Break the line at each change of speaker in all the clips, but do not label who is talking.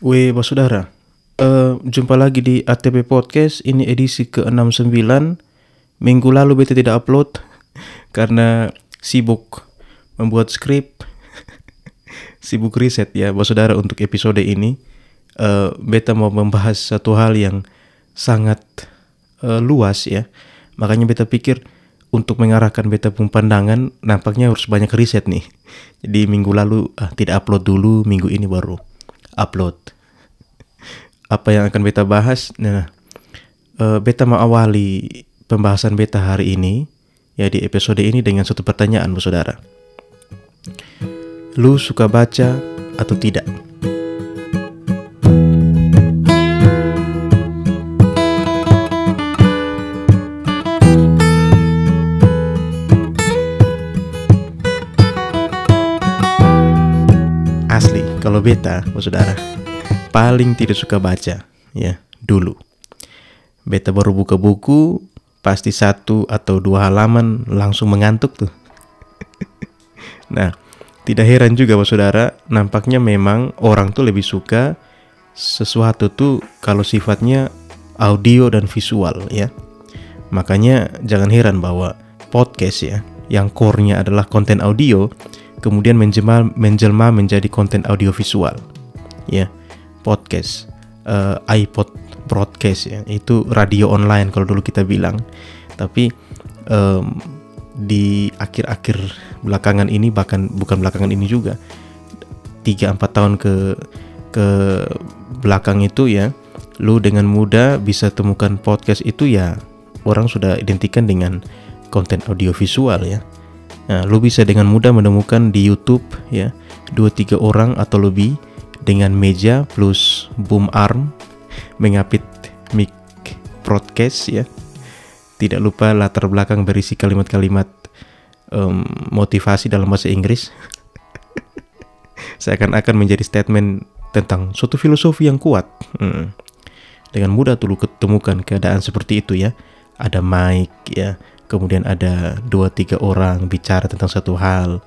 Weh, bos saudara. Eh, jumpa lagi di ATP Podcast. Ini edisi ke-69. Minggu lalu beta tidak upload karena sibuk membuat skrip. sibuk riset ya, bos saudara untuk episode ini. Eh, beta mau membahas satu hal yang sangat eh, luas ya. Makanya beta pikir untuk mengarahkan beta pun pandangan nampaknya harus banyak riset nih. Jadi minggu lalu ah, tidak upload dulu, minggu ini baru upload. Apa yang akan beta bahas? Nah, eh, beta mau awali pembahasan beta hari ini ya di episode ini dengan satu pertanyaan, Bu Saudara. Lu suka baca atau tidak? Kalau beta, Bu Saudara, paling tidak suka baca, ya, dulu. Beta baru buka buku, pasti satu atau dua halaman langsung mengantuk tuh. nah, tidak heran juga Bu Saudara, nampaknya memang orang tuh lebih suka sesuatu tuh kalau sifatnya audio dan visual ya. Makanya jangan heran bahwa podcast ya, yang core-nya adalah konten audio, kemudian menjelma, menjelma menjadi konten audio visual. Ya, podcast, eh, iPod broadcast ya, itu radio online kalau dulu kita bilang. Tapi em, di akhir-akhir belakangan ini bahkan bukan belakangan ini juga 3 4 tahun ke ke belakang itu ya, lu dengan mudah bisa temukan podcast itu ya orang sudah identikan dengan konten audio visual ya. Nah, lu bisa dengan mudah menemukan di YouTube ya, dua tiga orang atau lebih dengan meja plus boom arm mengapit mic broadcast ya. Tidak lupa latar belakang berisi kalimat-kalimat em, motivasi dalam bahasa Inggris. Seakan-akan menjadi statement tentang suatu filosofi yang kuat. Hmm. Dengan mudah tuh lu ketemukan keadaan seperti itu ya. Ada mic ya, kemudian ada dua tiga orang bicara tentang satu hal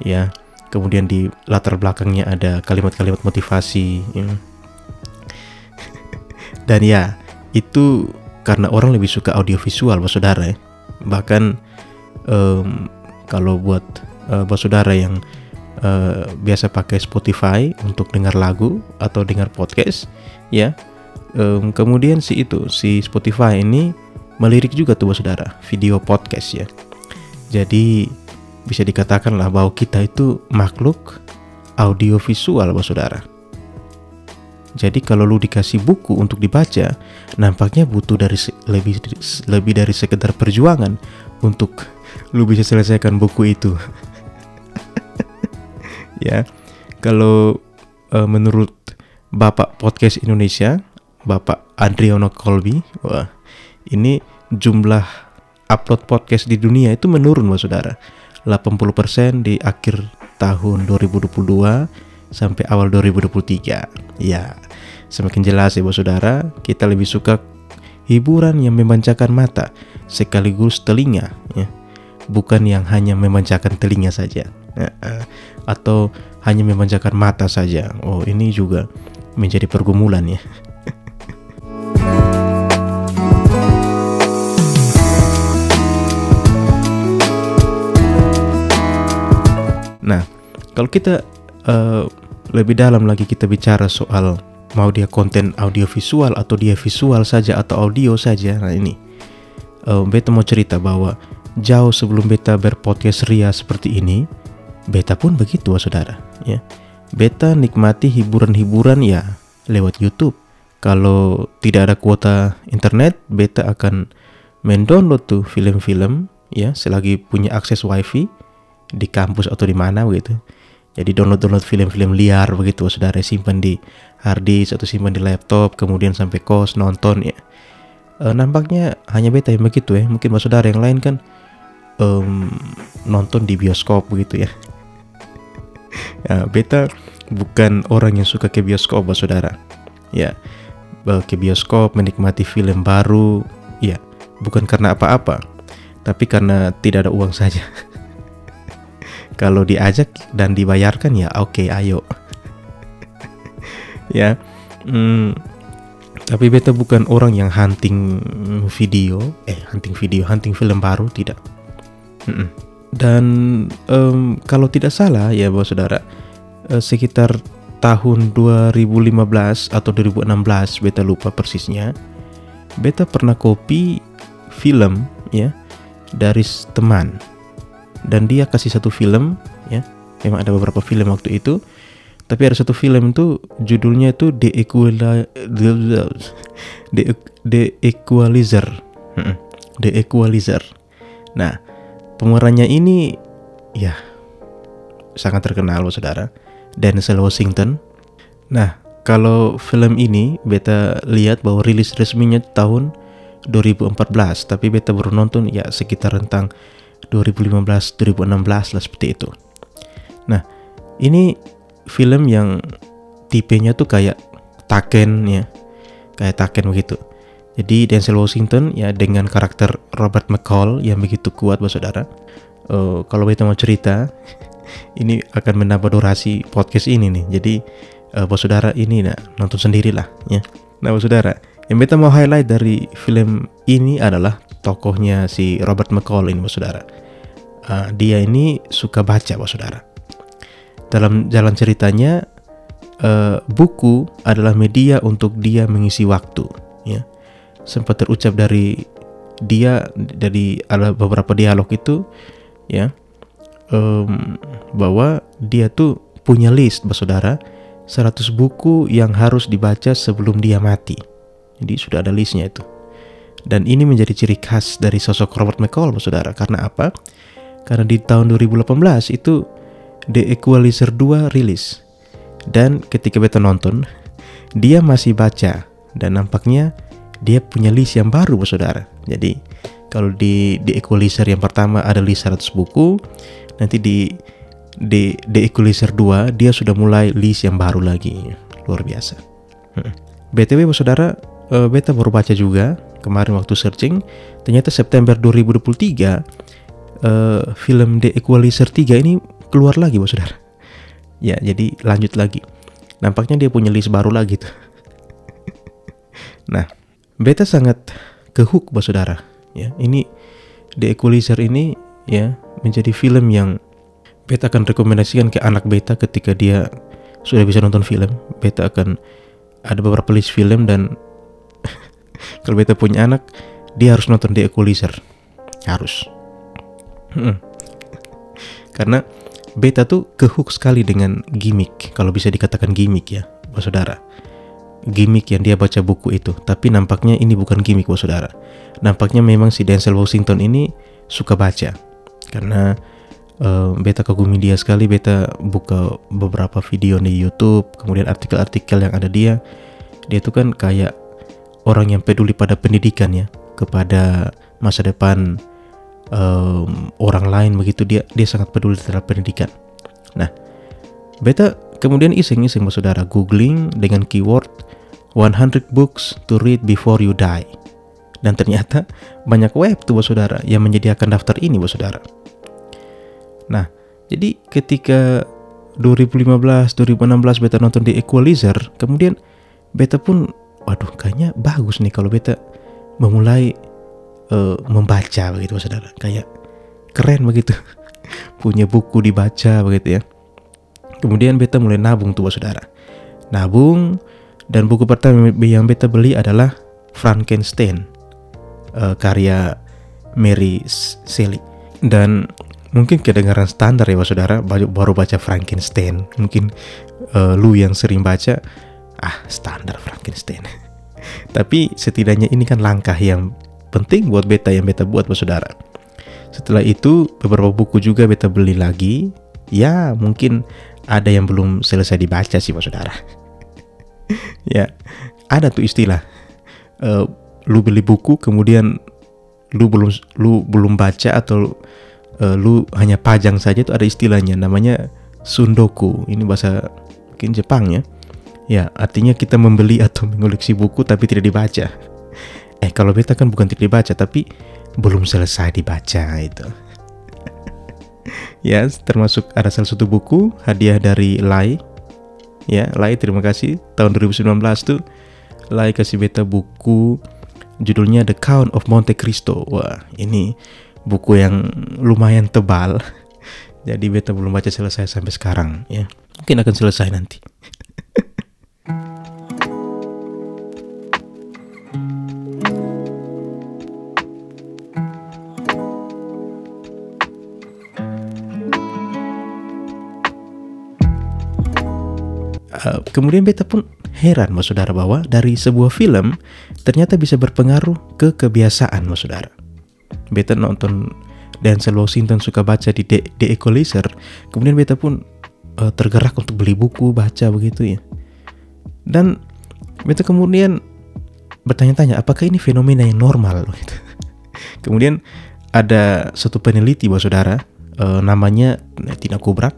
ya kemudian di latar belakangnya ada kalimat-kalimat motivasi ya. dan ya itu karena orang lebih suka audiovisual bos saudara ya. bahkan em, kalau buat eh, bos saudara yang eh, biasa pakai Spotify untuk dengar lagu atau dengar podcast ya em, kemudian si itu si Spotify ini melirik juga tuh saudara video podcast ya. Jadi bisa dikatakan lah bahwa kita itu makhluk audio visual bos saudara. Jadi kalau lu dikasih buku untuk dibaca nampaknya butuh dari lebih lebih dari sekedar perjuangan untuk lu bisa selesaikan buku itu. Ya kalau eh, menurut Bapak Podcast Indonesia Bapak Adriano Colby wah ini jumlah upload podcast di dunia itu menurun Mas Saudara. 80% di akhir tahun 2022 sampai awal 2023. Ya, semakin jelas ya Bos Saudara, kita lebih suka hiburan yang memanjakan mata sekaligus telinga ya. Bukan yang hanya memanjakan telinga saja. Ya, eh, atau hanya memanjakan mata saja. Oh, ini juga menjadi pergumulan ya. kalau kita eh, lebih dalam lagi kita bicara soal mau dia konten audiovisual atau dia visual saja atau audio saja. Nah ini, eh, beta mau cerita bahwa jauh sebelum beta berpodcast ria seperti ini, beta pun begitu, saudara. Ya, beta nikmati hiburan-hiburan ya lewat YouTube. Kalau tidak ada kuota internet, beta akan mendownload tuh film-film ya selagi punya akses wifi di kampus atau di mana begitu. Jadi download-download film-film liar begitu saudara simpan di hard disk atau simpan di laptop kemudian sampai kos nonton ya. Eh, nampaknya hanya beta yang begitu ya. Mungkin mas saudara yang lain kan em, nonton di bioskop begitu ya. ya. Beta bukan orang yang suka ke bioskop mas saudara. Ya eh, ke bioskop menikmati film baru ya bukan karena apa-apa tapi karena tidak ada uang saja. Kalau diajak dan dibayarkan ya oke ayo. ya. Hmm, tapi beta bukan orang yang hunting video, eh hunting video, hunting film baru tidak. Mm-mm. Dan um, kalau tidak salah ya, bapak saudara, uh, sekitar tahun 2015 atau 2016, beta lupa persisnya. Beta pernah copy film ya dari teman dan dia kasih satu film ya. Memang ada beberapa film waktu itu. Tapi ada satu film itu judulnya itu The The, The Equalizer. The Equalizer. Nah pemerannya ini ya sangat terkenal loh saudara. Denzel Washington. Nah kalau film ini beta lihat bahwa rilis resminya tahun 2014 tapi beta baru nonton ya sekitar tentang 2015 2016 lah seperti itu. Nah ini film yang tipenya tuh kayak Taken ya kayak Taken begitu. Jadi Denzel Washington ya dengan karakter Robert McCall yang begitu kuat bos saudara. Uh, kalau beta mau cerita ini akan menambah durasi podcast ini nih. Jadi uh, bos saudara ini nah, nonton sendirilah ya. Nah bos saudara yang beta mau highlight dari film ini adalah tokohnya si Robert McCall ini bos saudara. Uh, dia ini suka baca bos saudara. Dalam jalan ceritanya uh, buku adalah media untuk dia mengisi waktu ya. Sempat terucap dari dia dari ada beberapa dialog itu ya. Um, bahwa dia tuh punya list saudara 100 buku yang harus dibaca sebelum dia mati. Jadi sudah ada listnya itu dan ini menjadi ciri khas dari sosok Robert McCall saudara karena apa karena di tahun 2018 itu The Equalizer 2 rilis. Dan ketika beta nonton, dia masih baca dan nampaknya dia punya list yang baru, saudara. Jadi kalau di The Equalizer yang pertama ada list 100 buku, nanti di di The Equalizer 2 dia sudah mulai list yang baru lagi. Luar biasa. Hmm. BTW saudara, eh, beta baru baca juga kemarin waktu searching, ternyata September 2023 uh, film The Equalizer 3 ini keluar lagi bos saudara. Ya jadi lanjut lagi. Nampaknya dia punya list baru lagi tuh. Nah beta sangat ke hook bos saudara. Ya ini The Equalizer ini ya menjadi film yang beta akan rekomendasikan ke anak beta ketika dia sudah bisa nonton film. Beta akan ada beberapa list film dan kalau beta punya anak dia harus nonton The Equalizer. Harus. Karena beta tuh kehook sekali dengan gimmick. Kalau bisa dikatakan gimmick ya bos saudara. Gimmick yang dia baca buku itu. Tapi nampaknya ini bukan gimmick bos saudara. Nampaknya memang si Denzel Washington ini suka baca. Karena uh, beta kagumi dia sekali beta buka beberapa video di YouTube kemudian artikel-artikel yang ada dia. Dia tuh kan kayak orang yang peduli pada pendidikan ya kepada masa depan um, orang lain begitu dia dia sangat peduli terhadap pendidikan. Nah, beta kemudian iseng-iseng saudara googling dengan keyword 100 books to read before you die. Dan ternyata banyak web tuh saudara yang menyediakan daftar ini saudara. Nah, jadi ketika 2015, 2016 beta nonton di Equalizer, kemudian beta pun waduh kayaknya bagus nih kalau beta memulai uh, membaca begitu saudara. Kayak keren begitu. Punya buku dibaca begitu ya. Kemudian beta mulai nabung tuh saudara. Nabung dan buku pertama yang beta beli adalah Frankenstein uh, karya Mary Shelley. Dan mungkin kedengaran standar ya saudara baru baca Frankenstein. Mungkin uh, lu yang sering baca ah standar Frankenstein tapi setidaknya ini kan langkah yang penting buat beta yang beta buat buat saudara. Setelah itu beberapa buku juga beta beli lagi. Ya mungkin ada yang belum selesai dibaca sih pak saudara. ya ada tuh istilah. Uh, lu beli buku kemudian lu belum lu belum baca atau uh, lu hanya pajang saja itu ada istilahnya namanya sundoku. Ini bahasa mungkin Jepang ya. Ya, artinya kita membeli atau mengoleksi buku tapi tidak dibaca. Eh kalau beta kan bukan tidak dibaca tapi belum selesai dibaca itu. ya termasuk ada salah satu buku hadiah dari Lai. Ya Lai terima kasih. Tahun 2019 tuh Lai kasih beta buku judulnya The Count of Monte Cristo. Wah ini buku yang lumayan tebal. Jadi beta belum baca selesai sampai sekarang ya. Mungkin akan selesai nanti Uh, kemudian beta pun heran mas saudara bahwa dari sebuah film ternyata bisa berpengaruh ke kebiasaan mas saudara. Beta nonton Denzel Washington suka baca di The, Equalizer, kemudian beta pun uh, tergerak untuk beli buku baca begitu ya. Dan beta kemudian bertanya-tanya apakah ini fenomena yang normal gitu. kemudian ada satu peneliti mas saudara uh, namanya Tina Kubrak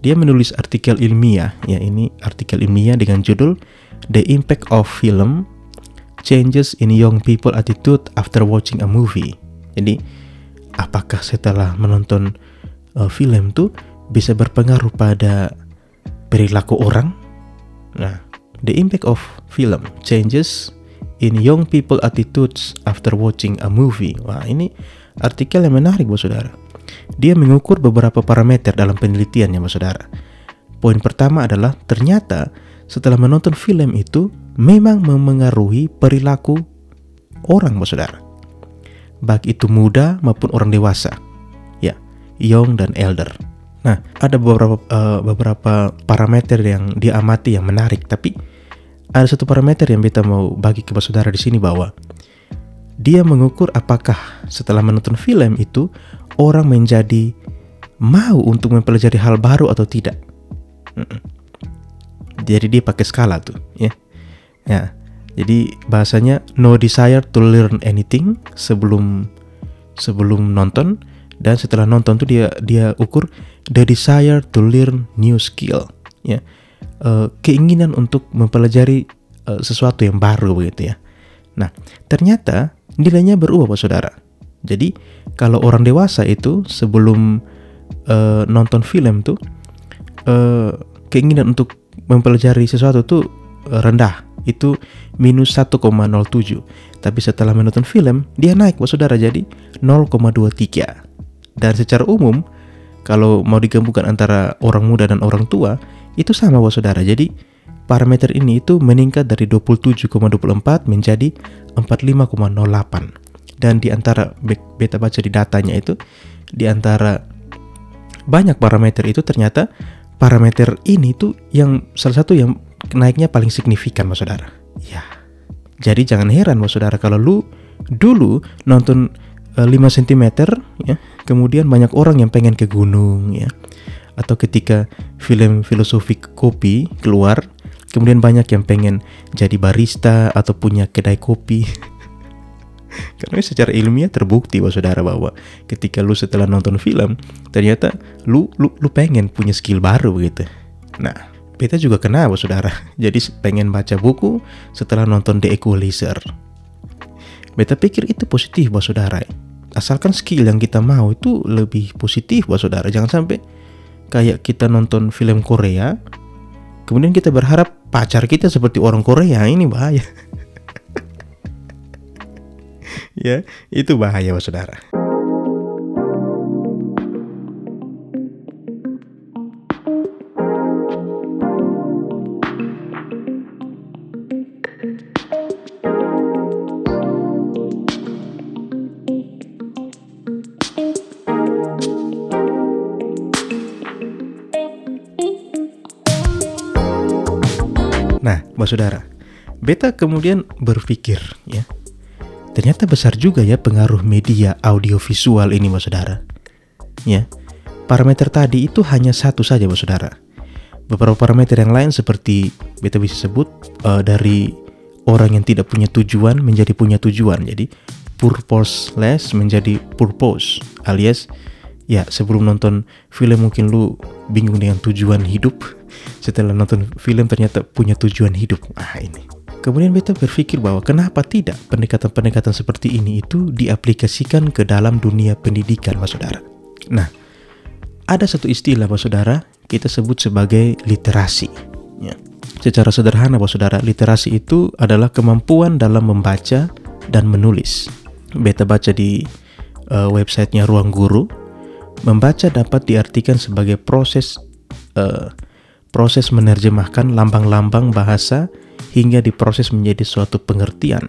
dia menulis artikel ilmiah ya ini artikel ilmiah dengan judul The Impact of Film Changes in Young People Attitude After Watching a Movie. Jadi apakah setelah menonton uh, film tuh bisa berpengaruh pada perilaku orang? Nah, the impact of film changes in young people attitudes after watching a movie. Wah, ini artikel yang menarik, Bos Saudara. Dia mengukur beberapa parameter dalam penelitiannya, Saudara. Poin pertama adalah ternyata setelah menonton film itu memang memengaruhi perilaku orang, Saudara. Baik itu muda maupun orang dewasa. Ya, young dan elder. Nah, ada beberapa uh, beberapa parameter yang diamati yang menarik, tapi ada satu parameter yang kita mau bagi ke saudara di sini bahwa dia mengukur apakah setelah menonton film itu orang menjadi mau untuk mempelajari hal baru atau tidak. Jadi dia pakai skala tuh, ya. Ya. Jadi bahasanya no desire to learn anything sebelum sebelum nonton dan setelah nonton tuh dia dia ukur the desire to learn new skill, ya. Uh, keinginan untuk mempelajari uh, sesuatu yang baru begitu ya. Nah, ternyata nilainya berubah Pak Saudara. Jadi kalau orang dewasa itu sebelum uh, nonton film tuh uh, keinginan untuk mempelajari sesuatu tuh uh, rendah. Itu minus 1,07 tapi setelah menonton film dia naik Pak Saudara. Jadi 0,23 dan secara umum kalau mau digabungkan antara orang muda dan orang tua itu sama Pak Saudara. Jadi parameter ini itu meningkat dari 27,24 menjadi 45,08 dan di antara beta baca di datanya itu di antara banyak parameter itu ternyata parameter ini tuh yang salah satu yang naiknya paling signifikan mas saudara. Ya jadi jangan heran mas saudara kalau lu dulu nonton uh, 5 cm ya kemudian banyak orang yang pengen ke gunung ya atau ketika film filosofi kopi keluar kemudian banyak yang pengen jadi barista atau punya kedai kopi Karena secara ilmiah terbukti bahwa saudara bahwa ketika lu setelah nonton film ternyata lu lu lu pengen punya skill baru gitu. Nah, beta juga kena bahwa saudara. Jadi pengen baca buku setelah nonton The Equalizer. Beta pikir itu positif bahwa saudara. Asalkan skill yang kita mau itu lebih positif bahwa saudara. Jangan sampai kayak kita nonton film Korea, kemudian kita berharap pacar kita seperti orang Korea ini bahaya. ya. Itu bahaya saudara. Nah, Mbak Saudara, beta kemudian berpikir ya, Ternyata besar juga ya pengaruh media audiovisual ini, Mas Saudara. Ya, parameter tadi itu hanya satu saja, Mas Saudara. Beberapa parameter yang lain seperti beta bisa sebut uh, dari orang yang tidak punya tujuan menjadi punya tujuan. Jadi purposeless menjadi purpose alias ya sebelum nonton film mungkin lu bingung dengan tujuan hidup setelah nonton film ternyata punya tujuan hidup ah ini Kemudian beta berpikir bahwa kenapa tidak pendekatan-pendekatan seperti ini itu diaplikasikan ke dalam dunia pendidikan, Mas Saudara. Nah, ada satu istilah, Mas Saudara, kita sebut sebagai literasi. Ya. Secara sederhana, Bapak Saudara, literasi itu adalah kemampuan dalam membaca dan menulis. Beta baca di uh, websitenya Ruang Guru, membaca dapat diartikan sebagai proses uh, proses menerjemahkan lambang-lambang bahasa hingga diproses menjadi suatu pengertian.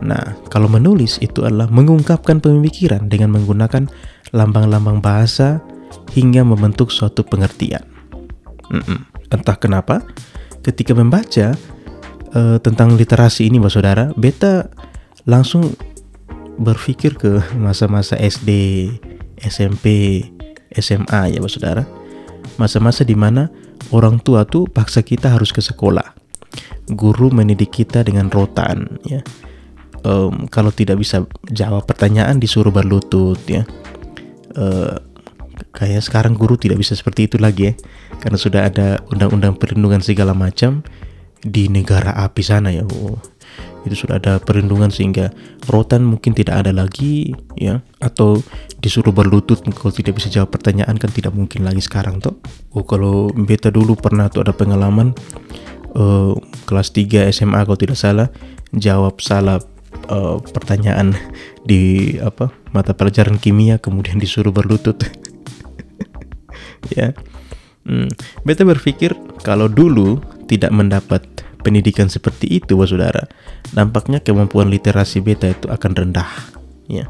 Nah, kalau menulis itu adalah mengungkapkan pemikiran dengan menggunakan lambang-lambang bahasa hingga membentuk suatu pengertian. Entah kenapa, ketika membaca uh, tentang literasi ini, Bapak Saudara, beta langsung berpikir ke masa-masa SD, SMP, SMA ya, Bapak Saudara. Masa-masa di mana orang tua tuh paksa kita harus ke sekolah. Guru mendidik kita dengan rotan, ya. Um, kalau tidak bisa jawab pertanyaan disuruh berlutut, ya. Uh, kayak sekarang guru tidak bisa seperti itu lagi ya karena sudah ada undang-undang perlindungan segala macam di negara api sana ya oh, itu sudah ada perlindungan sehingga rotan mungkin tidak ada lagi ya. Atau disuruh berlutut kalau tidak bisa jawab pertanyaan kan tidak mungkin lagi sekarang toh. Oh kalau beta dulu pernah tuh ada pengalaman uh, kelas 3 SMA kalau tidak salah jawab salah uh, pertanyaan di apa mata pelajaran kimia kemudian disuruh berlutut. Ya. Hmm, beta berpikir kalau dulu tidak mendapat pendidikan seperti itu, wah saudara, nampaknya kemampuan literasi beta itu akan rendah. Ya.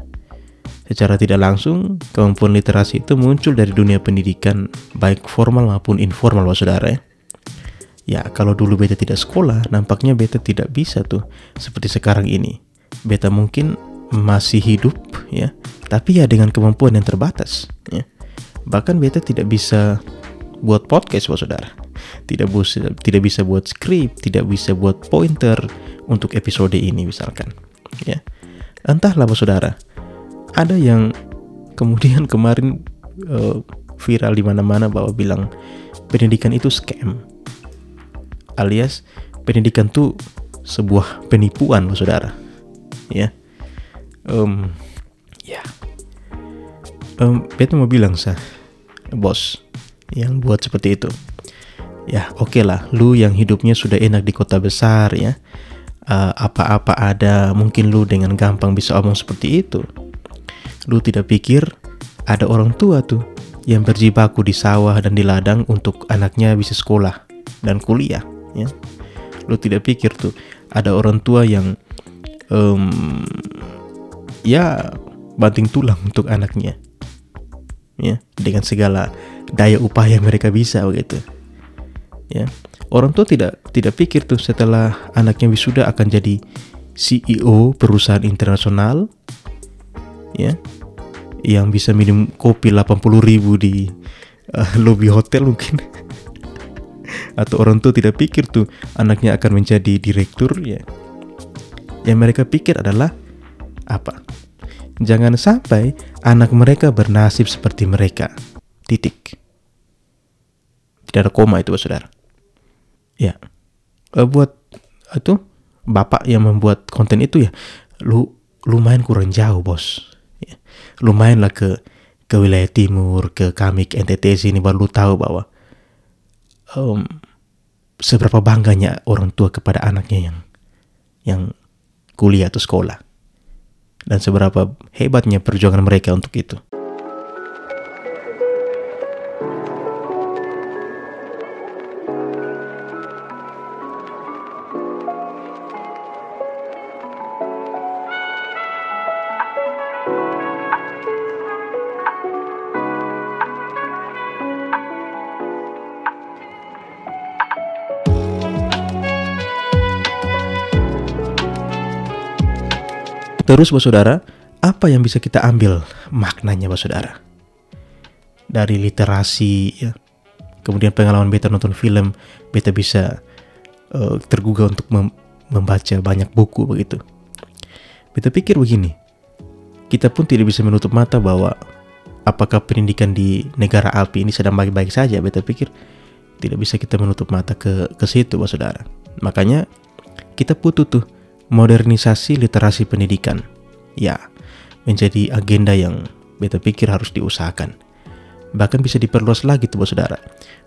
Secara tidak langsung, kemampuan literasi itu muncul dari dunia pendidikan, baik formal maupun informal, wah saudara. Ya. ya, kalau dulu beta tidak sekolah, nampaknya beta tidak bisa tuh seperti sekarang ini. Beta mungkin masih hidup, ya, tapi ya dengan kemampuan yang terbatas. Ya Bahkan beta tidak bisa buat podcast, Bapak Saudara. Tidak bisa tidak bisa buat skrip, tidak bisa buat pointer untuk episode ini misalkan. Ya. Entahlah Saudara. Ada yang kemudian kemarin uh, viral di mana-mana bahwa bilang pendidikan itu scam. Alias pendidikan itu sebuah penipuan, Bapak Saudara. Ya. Um, ya um, beta mau bilang sah bos yang buat seperti itu ya oke okay lah lu yang hidupnya sudah enak di kota besar ya. Apa apa-apa ada mungkin lu dengan gampang bisa omong seperti itu. Lu tidak pikir ada orang tua tuh yang berjibaku di sawah dan di ladang untuk anaknya bisa sekolah dan kuliah ya. Lu tidak pikir tuh ada orang tua yang um, ya banting tulang untuk anaknya ya dengan segala daya upaya mereka bisa begitu ya orang tua tidak tidak pikir tuh setelah anaknya wisuda akan jadi CEO perusahaan internasional ya yang bisa minum kopi 80 ribu di uh, lobby hotel mungkin atau orang tua tidak pikir tuh anaknya akan menjadi direktur ya yang mereka pikir adalah apa Jangan sampai anak mereka bernasib seperti mereka. Titik. Tidak ada koma itu, saudara. Ya. Uh, buat itu bapak yang membuat konten itu ya, lu lumayan kurang jauh, bos. Ya. Lumayan lah ke ke wilayah timur, ke kami ke NTT sini baru lu tahu bahwa um, seberapa bangganya orang tua kepada anaknya yang yang kuliah atau sekolah dan seberapa hebatnya perjuangan mereka untuk itu. Terus, Bapak Saudara, apa yang bisa kita ambil maknanya, Bapak Saudara? Dari literasi, ya. Kemudian pengalaman beta nonton film, beta bisa uh, tergugah untuk mem membaca banyak buku begitu. Beta pikir begini, kita pun tidak bisa menutup mata bahwa apakah pendidikan di negara Alpi ini sedang baik-baik saja. Beta pikir tidak bisa kita menutup mata ke ke situ, Bapak Saudara. Makanya kita butuh tuh modernisasi literasi pendidikan. Ya, menjadi agenda yang beta pikir harus diusahakan. Bahkan bisa diperluas lagi tuh saudara.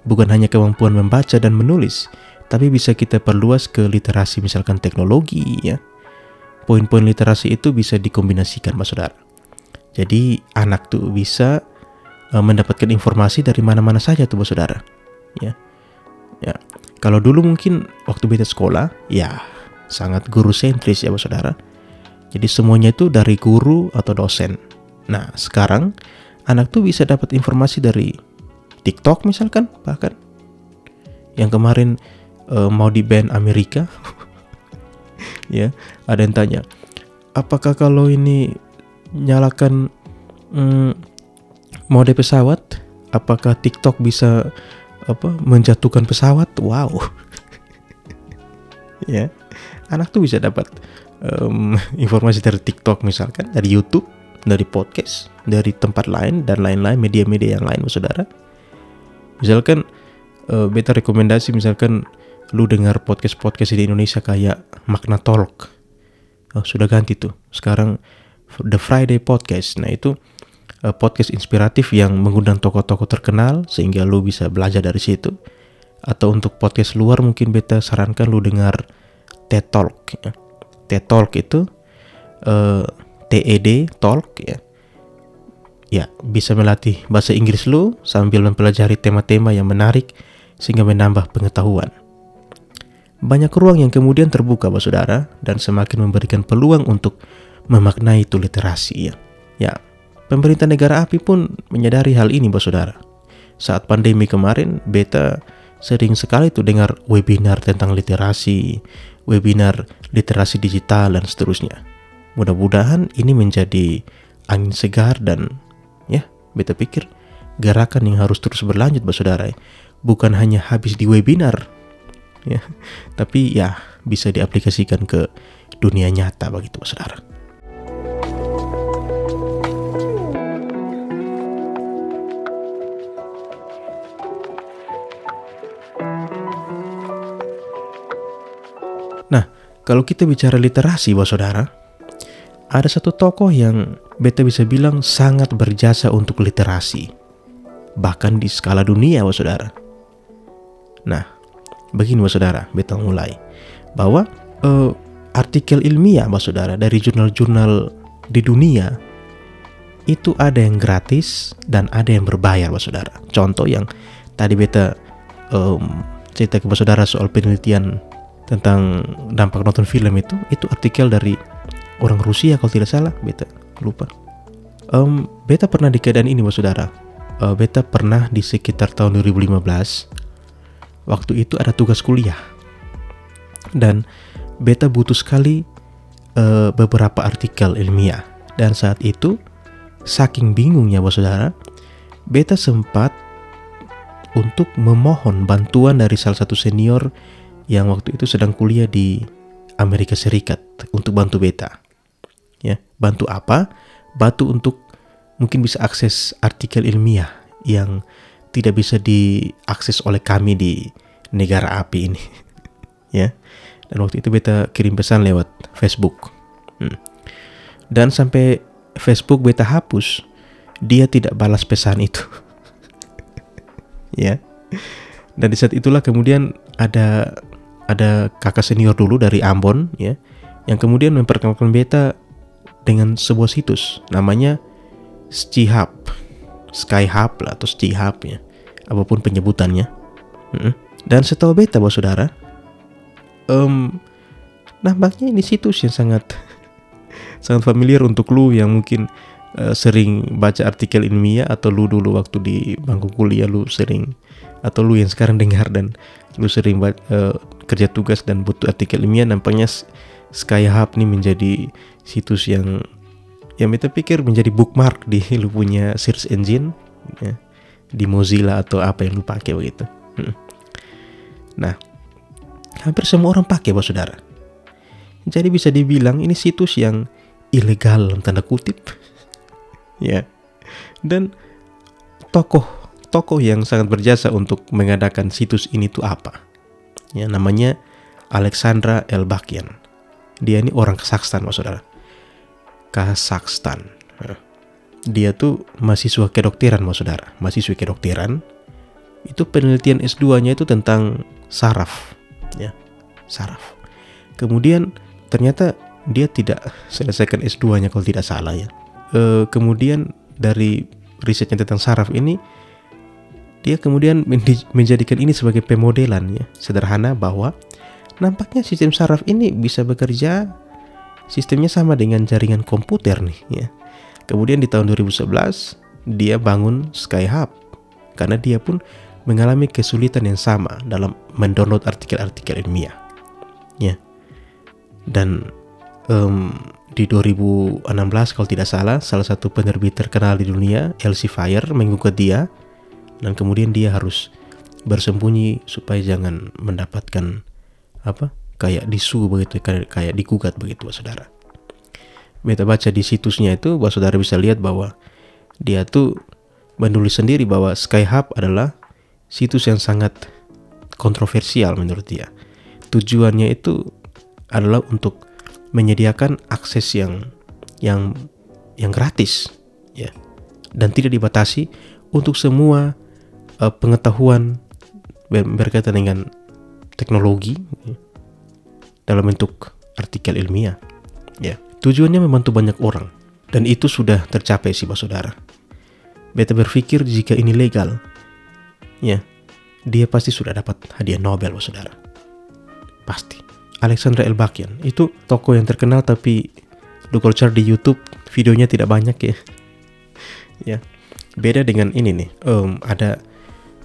Bukan hanya kemampuan membaca dan menulis, tapi bisa kita perluas ke literasi misalkan teknologi ya. Poin-poin literasi itu bisa dikombinasikan Mas Saudara. Jadi anak tuh bisa uh, mendapatkan informasi dari mana-mana saja tuh Mas Saudara. Ya. Ya. Kalau dulu mungkin waktu beta sekolah, ya sangat guru sentris ya Saudara. Jadi semuanya itu dari guru atau dosen. Nah, sekarang anak tuh bisa dapat informasi dari TikTok misalkan bahkan. Yang kemarin uh, mau di band Amerika. Ya ada yang tanya apakah kalau ini nyalakan mm, mode pesawat apakah TikTok bisa apa menjatuhkan pesawat? Wow. Ya anak tuh bisa dapat um, informasi dari TikTok misalkan dari YouTube dari podcast, dari tempat lain dan lain-lain media-media yang lain, saudara. Misalkan uh, beta rekomendasi misalkan lu dengar podcast-podcast di Indonesia kayak Makna Talk. Oh, sudah ganti tuh. Sekarang The Friday Podcast. Nah, itu uh, podcast inspiratif yang mengundang tokoh-tokoh terkenal sehingga lu bisa belajar dari situ. Atau untuk podcast luar mungkin beta sarankan lu dengar TED Talk. Ya. TED Talk itu uh, TED Talk ya. Ya, bisa melatih bahasa Inggris lu sambil mempelajari tema-tema yang menarik sehingga menambah pengetahuan. Banyak ruang yang kemudian terbuka, Bapak Saudara, dan semakin memberikan peluang untuk memaknai itu literasi ya. Ya, pemerintah negara api pun menyadari hal ini, Bapak Saudara. Saat pandemi kemarin, beta sering sekali tuh dengar webinar tentang literasi, webinar literasi digital dan seterusnya. Mudah-mudahan ini menjadi angin segar dan ya, beta pikir gerakan yang harus terus berlanjut, Bapak Saudara. Bukan hanya habis di webinar, ya, tapi ya bisa diaplikasikan ke dunia nyata begitu, Saudara. Kalau kita bicara literasi, Bapak Saudara, ada satu tokoh yang beta bisa bilang sangat berjasa untuk literasi. Bahkan di skala dunia, wah saudara. Nah, begini wah saudara, beta mulai. Bahwa uh, artikel ilmiah, wah saudara, dari jurnal-jurnal di dunia, itu ada yang gratis dan ada yang berbayar, wah saudara. Contoh yang tadi beta um, cerita ke saudara soal penelitian tentang dampak nonton film itu, itu artikel dari orang Rusia kalau tidak salah beta lupa. Um, beta pernah di keadaan ini mas saudara. Uh, beta pernah di sekitar tahun 2015 waktu itu ada tugas kuliah. Dan beta butuh sekali uh, beberapa artikel ilmiah. Dan saat itu saking bingungnya bos saudara beta sempat untuk memohon bantuan dari salah satu senior yang waktu itu sedang kuliah di Amerika Serikat untuk bantu beta. Ya bantu apa? Bantu untuk mungkin bisa akses artikel ilmiah yang tidak bisa diakses oleh kami di negara api ini. Ya dan waktu itu beta kirim pesan lewat Facebook. Hmm. dan sampai Facebook beta hapus dia tidak balas pesan itu. Ya. Dan di saat itulah kemudian ada ada kakak senior dulu dari Ambon ya yang kemudian memperkenalkan beta dengan sebuah situs namanya Skihub, Skyhub lah atau Skihub ya, apa pun penyebutannya. Dan setelah beta bos saudara, um, nampaknya ini situs yang sangat sangat familiar untuk lu yang mungkin uh, sering baca artikel ilmiah atau lu dulu waktu di bangku kuliah lu sering atau lu yang sekarang dengar dan lu sering uh, kerja tugas dan butuh artikel ilmiah nampaknya Skyhub ini menjadi situs yang yang kita pikir menjadi bookmark di lu punya search engine ya, di Mozilla atau apa yang lu pakai begitu. Hmm. Nah, hampir semua orang pakai, bos saudara. Jadi bisa dibilang ini situs yang ilegal dalam tanda kutip. ya. Dan tokoh tokoh yang sangat berjasa untuk mengadakan situs ini tuh apa? Ya, namanya Alexandra Elbakian. Dia ini orang Kazakhstan, mas saudara. Kazakhstan. dia tuh mahasiswa kedokteran mas saudara mahasiswa kedokteran itu penelitian S2 nya itu tentang saraf ya saraf kemudian ternyata dia tidak selesaikan S2 nya kalau tidak salah ya e, kemudian dari risetnya tentang saraf ini dia kemudian menjadikan ini sebagai pemodelan ya sederhana bahwa nampaknya sistem saraf ini bisa bekerja sistemnya sama dengan jaringan komputer nih ya. Kemudian di tahun 2011 dia bangun Skyhub karena dia pun mengalami kesulitan yang sama dalam mendownload artikel-artikel ilmiah. Ya. Dan um, di 2016 kalau tidak salah salah satu penerbit terkenal di dunia Elsevier menggugat dia dan kemudian dia harus bersembunyi supaya jangan mendapatkan apa kayak disu begitu kayak, kayak digugat begitu saudara. Beta baca di situsnya itu bahwa saudara bisa lihat bahwa dia tuh menulis sendiri bahwa Skyhub adalah situs yang sangat kontroversial menurut dia. Tujuannya itu adalah untuk menyediakan akses yang yang yang gratis ya. Dan tidak dibatasi untuk semua uh, pengetahuan berkaitan dengan teknologi dalam bentuk artikel ilmiah. Ya, tujuannya membantu banyak orang dan itu sudah tercapai sih, Pak Saudara. Beta berpikir jika ini legal, ya, dia pasti sudah dapat hadiah Nobel, Pak Saudara. Pasti. Alexandra Elbakian itu toko yang terkenal tapi kalau cari di YouTube videonya tidak banyak ya. ya. Beda dengan ini nih. Um, ada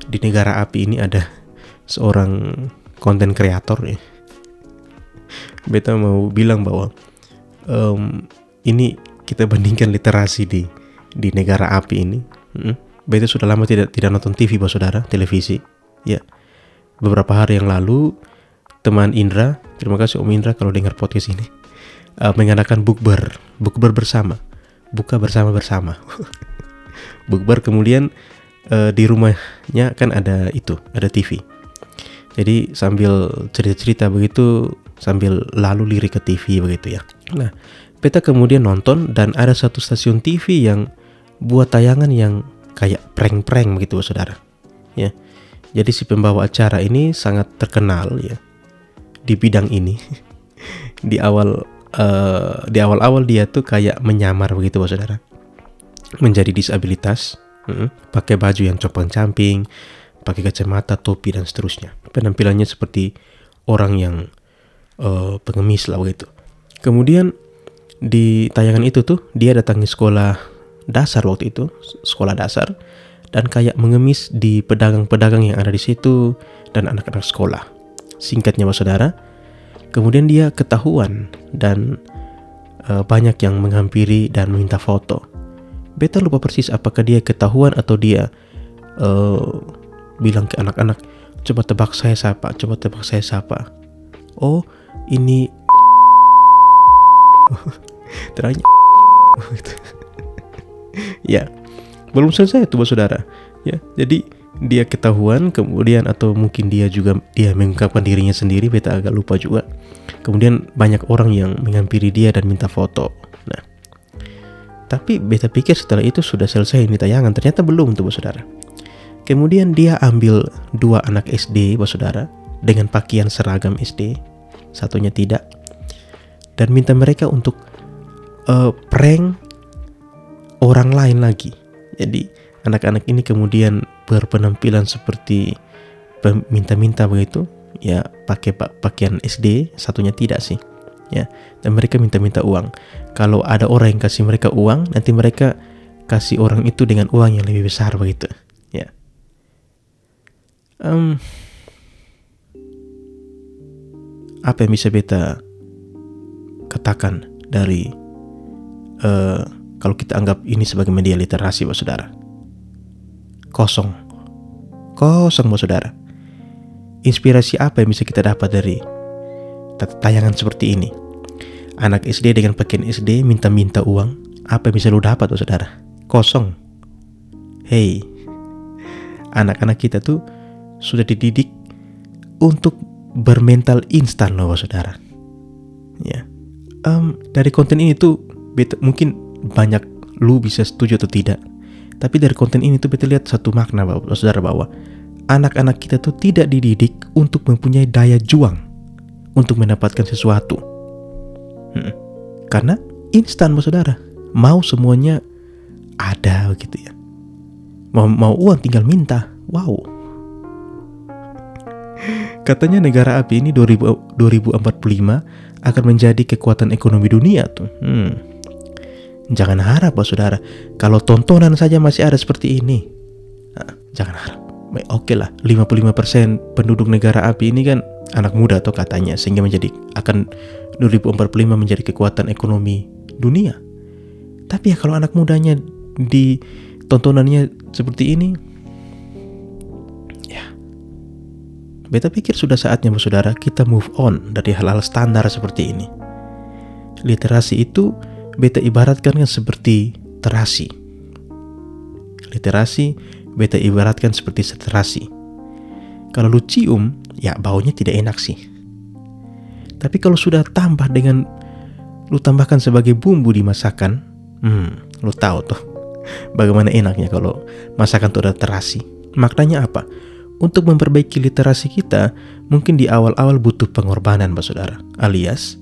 di negara api ini ada seorang konten kreator ya. Beta mau bilang bahwa um, ini kita bandingkan literasi di di negara api ini. Hmm? beta sudah lama tidak tidak nonton TV bahwa saudara televisi. Ya. Beberapa hari yang lalu teman Indra terima kasih Om Indra kalau dengar podcast ini uh, mengadakan bukber bukber bersama. Buka bersama bersama bukber kemudian uh, di rumahnya kan ada itu ada TV jadi sambil cerita-cerita begitu sambil lalu lirik ke TV begitu ya. Nah, beta kemudian nonton dan ada satu stasiun TV yang buat tayangan yang kayak prank-prank begitu saudara. Ya. Jadi si pembawa acara ini sangat terkenal ya di bidang ini. di awal uh, di awal-awal dia tuh kayak menyamar begitu saudara. Menjadi disabilitas, uh, pakai baju yang compang-camping, pakai kacamata, topi dan seterusnya. Penampilannya seperti orang yang uh, pengemis lah begitu. Kemudian di tayangan itu tuh dia datangi sekolah dasar waktu itu, sekolah dasar dan kayak mengemis di pedagang-pedagang yang ada di situ dan anak-anak sekolah. Singkatnya Mas Saudara, kemudian dia ketahuan dan uh, banyak yang menghampiri dan meminta foto. Beta lupa persis apakah dia ketahuan atau dia uh, bilang ke anak-anak, coba tebak saya siapa, coba tebak saya siapa. Oh, ini terangnya ya, belum selesai tuh saudara. Ya, jadi dia ketahuan kemudian atau mungkin dia juga dia mengungkapkan dirinya sendiri beta agak lupa juga kemudian banyak orang yang menghampiri dia dan minta foto tapi beta pikir setelah itu sudah selesai ini tayangan. Ternyata belum tuh saudara. Kemudian dia ambil dua anak SD, bos saudara, dengan pakaian seragam SD, satunya tidak, dan minta mereka untuk uh, prank orang lain lagi. Jadi anak-anak ini kemudian berpenampilan seperti minta-minta begitu, ya pakai pakaian SD, satunya tidak sih, ya. Dan mereka minta-minta uang. Kalau ada orang yang kasih mereka uang, nanti mereka kasih orang itu dengan uang yang lebih besar begitu um, apa yang bisa beta katakan dari uh, kalau kita anggap ini sebagai media literasi, Bapak Saudara? Kosong. Kosong, Bapak Saudara. Inspirasi apa yang bisa kita dapat dari tayangan seperti ini? Anak SD dengan pakaian SD minta-minta uang. Apa yang bisa lu dapat, Bapak Saudara? Kosong. Hey, anak-anak kita tuh sudah dididik untuk bermental instan loh saudara. Ya, um, dari konten ini tuh mungkin banyak lu bisa setuju atau tidak. Tapi dari konten ini tuh beta lihat satu makna bahwa saudara bahwa anak-anak kita tuh tidak dididik untuk mempunyai daya juang untuk mendapatkan sesuatu. Hmm. Karena instan saudara, mau semuanya ada gitu ya. Mau mau uang tinggal minta. Wow. Katanya negara api ini 2000, 2045 akan menjadi kekuatan ekonomi dunia tuh. Hmm. Jangan harap, Pak Saudara. Kalau tontonan saja masih ada seperti ini. Nah, jangan harap. Oke lah, 55% penduduk negara api ini kan anak muda atau katanya sehingga menjadi akan 2045 menjadi kekuatan ekonomi dunia. Tapi ya kalau anak mudanya di tontonannya seperti ini, ya, beta pikir sudah saatnya saudara kita move on dari hal-hal standar seperti ini. Literasi itu beta ibaratkan kan seperti terasi. Literasi beta ibaratkan seperti terasi. Kalau lu cium, ya baunya tidak enak sih. Tapi kalau sudah tambah dengan lu tambahkan sebagai bumbu di masakan, hmm, lu tahu tuh bagaimana enaknya kalau masakan itu ada terasi. Maknanya apa? Untuk memperbaiki literasi kita, mungkin di awal-awal butuh pengorbanan, Pak Saudara. Alias,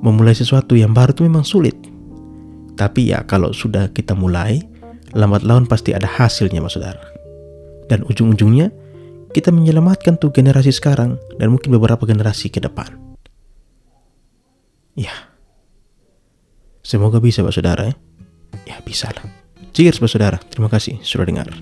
memulai sesuatu yang baru itu memang sulit. Tapi ya kalau sudah kita mulai, lambat laun pasti ada hasilnya mas saudara. Dan ujung-ujungnya kita menyelamatkan tuh generasi sekarang dan mungkin beberapa generasi ke depan. Ya. Semoga bisa Pak Saudara ya. Ya bisa lah. Cheers Pak Saudara. Terima kasih sudah dengar.